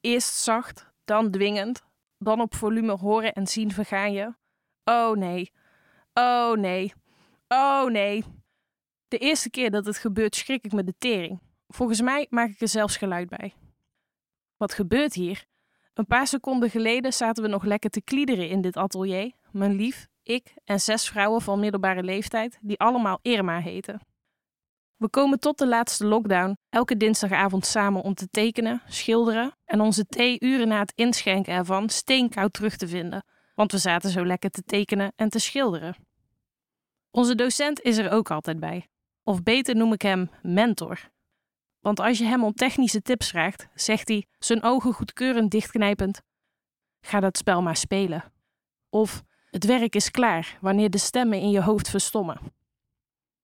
Eerst zacht, dan dwingend, dan op volume horen en zien vergaan je. Oh nee, oh nee, oh nee. De eerste keer dat het gebeurt schrik ik me de tering. Volgens mij maak ik er zelfs geluid bij. Wat gebeurt hier? Een paar seconden geleden zaten we nog lekker te kliederen in dit atelier. Mijn lief, ik en zes vrouwen van middelbare leeftijd, die allemaal Irma heten. We komen tot de laatste lockdown elke dinsdagavond samen om te tekenen, schilderen en onze thee uren na het inschenken ervan steenkoud terug te vinden, want we zaten zo lekker te tekenen en te schilderen. Onze docent is er ook altijd bij, of beter noem ik hem mentor. Want als je hem om technische tips vraagt, zegt hij, zijn ogen goedkeurend dichtknijpend: Ga dat spel maar spelen. Of het werk is klaar wanneer de stemmen in je hoofd verstommen.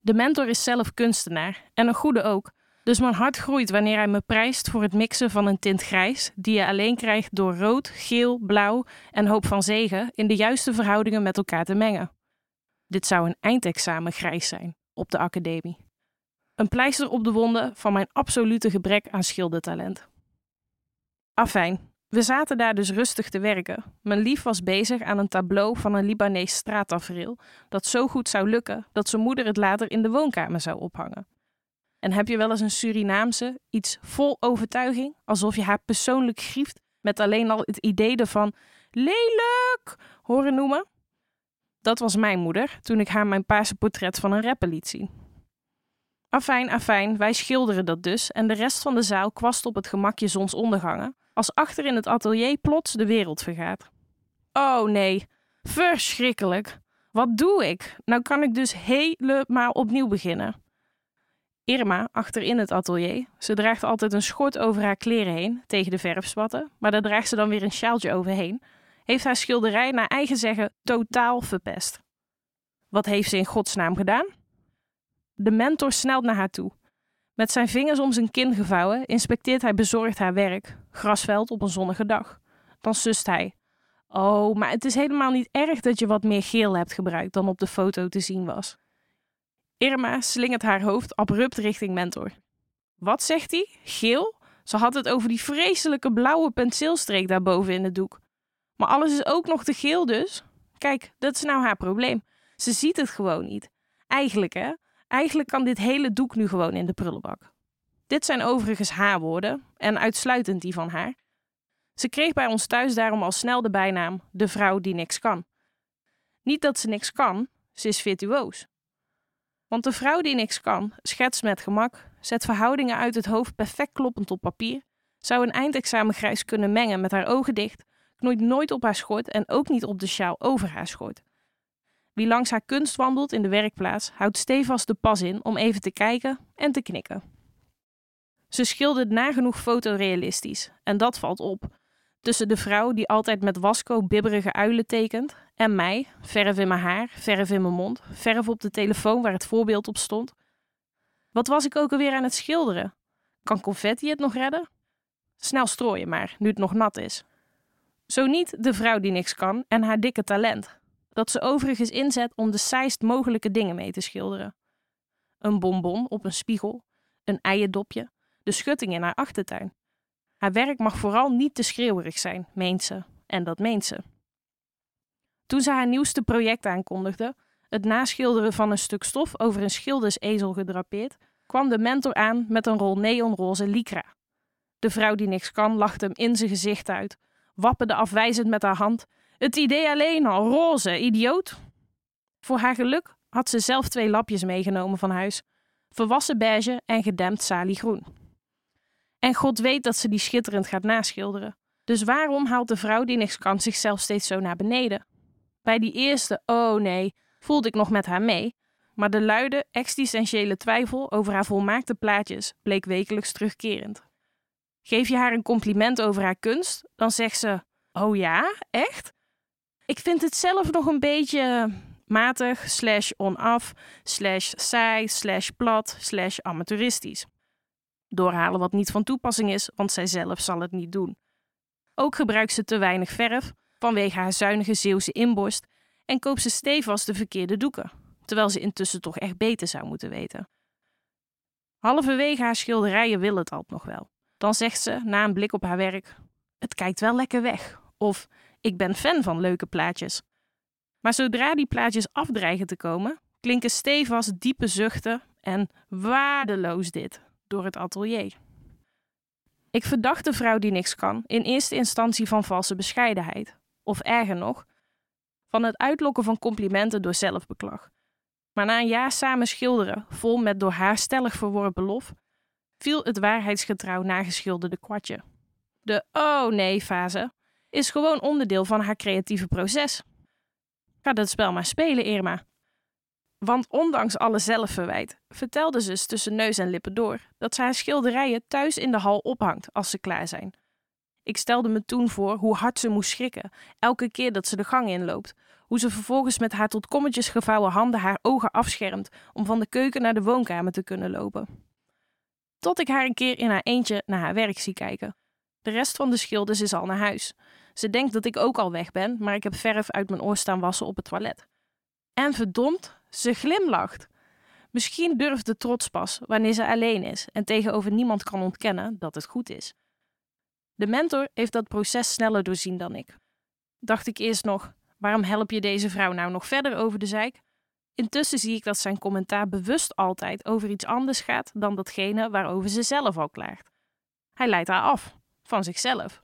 De mentor is zelf kunstenaar en een goede ook. Dus mijn hart groeit wanneer hij me prijst voor het mixen van een tint grijs, die je alleen krijgt door rood, geel, blauw en hoop van zegen in de juiste verhoudingen met elkaar te mengen. Dit zou een eindexamen grijs zijn op de academie. Een pleister op de wonden van mijn absolute gebrek aan schildertalent. Afijn, we zaten daar dus rustig te werken. Mijn lief was bezig aan een tableau van een Libanees straattafereel dat zo goed zou lukken dat zijn moeder het later in de woonkamer zou ophangen. En heb je wel eens een Surinaamse, iets vol overtuiging, alsof je haar persoonlijk grieft met alleen al het idee ervan lelijk horen noemen? Dat was mijn moeder toen ik haar mijn paarse portret van een rapper liet zien. Afijn, afijn, wij schilderen dat dus en de rest van de zaal kwast op het gemakje zonsondergangen, als achter in het atelier plots de wereld vergaat. Oh nee, verschrikkelijk. Wat doe ik? Nou kan ik dus helemaal opnieuw beginnen. Irma, achter in het atelier, ze draagt altijd een schort over haar kleren heen tegen de verfspatten, maar daar draagt ze dan weer een sjaaltje overheen, heeft haar schilderij naar eigen zeggen totaal verpest. Wat heeft ze in godsnaam gedaan? De mentor snelt naar haar toe. Met zijn vingers om zijn kin gevouwen inspecteert hij bezorgd haar werk, grasveld op een zonnige dag. Dan sust hij. Oh, maar het is helemaal niet erg dat je wat meer geel hebt gebruikt dan op de foto te zien was. Irma slingert haar hoofd abrupt richting mentor. Wat zegt hij? Geel? Ze had het over die vreselijke blauwe penseelstreek daarboven in het doek. Maar alles is ook nog te geel dus. Kijk, dat is nou haar probleem. Ze ziet het gewoon niet. Eigenlijk hè, Eigenlijk kan dit hele doek nu gewoon in de prullenbak. Dit zijn overigens haar woorden en uitsluitend die van haar. Ze kreeg bij ons thuis daarom al snel de bijnaam de vrouw die niks kan. Niet dat ze niks kan, ze is virtuoos. Want de vrouw die niks kan, schetst met gemak, zet verhoudingen uit het hoofd perfect kloppend op papier, zou een eindexamen grijs kunnen mengen met haar ogen dicht, knoeit nooit op haar schort en ook niet op de sjaal over haar schort. Wie langs haar kunst wandelt in de werkplaats, houdt stevast de pas in om even te kijken en te knikken. Ze schildert nagenoeg fotorealistisch, en dat valt op. Tussen de vrouw die altijd met wasco bibberige uilen tekent, en mij, verf in mijn haar, verf in mijn mond, verf op de telefoon waar het voorbeeld op stond. Wat was ik ook alweer aan het schilderen? Kan confetti het nog redden? Snel strooien maar, nu het nog nat is. Zo niet de vrouw die niks kan en haar dikke talent dat ze overigens inzet om de saaist mogelijke dingen mee te schilderen. Een bonbon op een spiegel, een eierdopje, de schutting in haar achtertuin. Haar werk mag vooral niet te schreeuwerig zijn, meent ze, en dat meent ze. Toen ze haar nieuwste project aankondigde, het naschilderen van een stuk stof over een schildersezel gedrapeerd, kwam de mentor aan met een rol neonroze lycra. De vrouw die niks kan lachte hem in zijn gezicht uit, wapperde afwijzend met haar hand het idee alleen al, roze, idioot. Voor haar geluk had ze zelf twee lapjes meegenomen van huis: verwassen beige en gedempt saliegroen. En God weet dat ze die schitterend gaat naschilderen. Dus waarom haalt de vrouw die niks kan zichzelf steeds zo naar beneden? Bij die eerste, oh nee, voelde ik nog met haar mee, maar de luide, existentiële twijfel over haar volmaakte plaatjes bleek wekelijks terugkerend. Geef je haar een compliment over haar kunst, dan zegt ze: Oh ja, echt? Ik vind het zelf nog een beetje matig, slash onaf, slash saai, slash plat, slash amateuristisch. Doorhalen wat niet van toepassing is, want zij zelf zal het niet doen. Ook gebruikt ze te weinig verf vanwege haar zuinige Zeeuwse inborst en koopt ze stevast de verkeerde doeken, terwijl ze intussen toch echt beter zou moeten weten. Halverwege haar schilderijen wil het al nog wel. Dan zegt ze, na een blik op haar werk: Het kijkt wel lekker weg. Of ik ben fan van leuke plaatjes. Maar zodra die plaatjes afdreigen te komen, klinken stevast diepe zuchten en waardeloos dit door het atelier. Ik verdacht de vrouw die niks kan in eerste instantie van valse bescheidenheid, of erger nog, van het uitlokken van complimenten door zelfbeklag. Maar na een jaar samen schilderen, vol met door haar stellig verworpen lof, viel het waarheidsgetrouw nageschilderde kwartje. De oh nee fase is gewoon onderdeel van haar creatieve proces. Ga dat spel maar spelen, Irma. Want ondanks alle zelfverwijt vertelde ze tussen neus en lippen door dat ze haar schilderijen thuis in de hal ophangt als ze klaar zijn. Ik stelde me toen voor hoe hard ze moest schrikken, elke keer dat ze de gang inloopt. Hoe ze vervolgens met haar tot kommetjes gevouwen handen haar ogen afschermt om van de keuken naar de woonkamer te kunnen lopen. Tot ik haar een keer in haar eentje naar haar werk zie kijken. De rest van de schilders is al naar huis. Ze denkt dat ik ook al weg ben, maar ik heb verf uit mijn oor staan wassen op het toilet. En verdomd, ze glimlacht. Misschien durft de trots pas wanneer ze alleen is en tegenover niemand kan ontkennen dat het goed is. De mentor heeft dat proces sneller doorzien dan ik. Dacht ik eerst nog, waarom help je deze vrouw nou nog verder over de zijk? Intussen zie ik dat zijn commentaar bewust altijd over iets anders gaat dan datgene waarover ze zelf al klaagt. Hij leidt haar af, van zichzelf.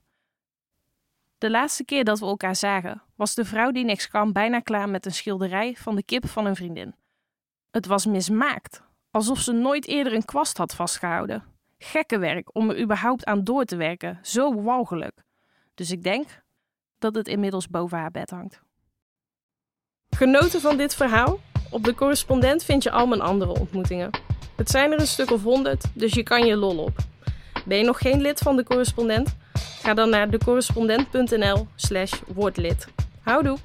De laatste keer dat we elkaar zagen, was de vrouw die niks kan bijna klaar met een schilderij van de kip van een vriendin. Het was mismaakt, alsof ze nooit eerder een kwast had vastgehouden. Gekke werk om er überhaupt aan door te werken, zo walgelijk. Dus ik denk dat het inmiddels boven haar bed hangt. Genoten van dit verhaal? Op de correspondent vind je al mijn andere ontmoetingen. Het zijn er een stuk of honderd, dus je kan je lol op. Ben je nog geen lid van de correspondent? Ga dan naar decorrespondent.nl slash wordlid. Houdoe!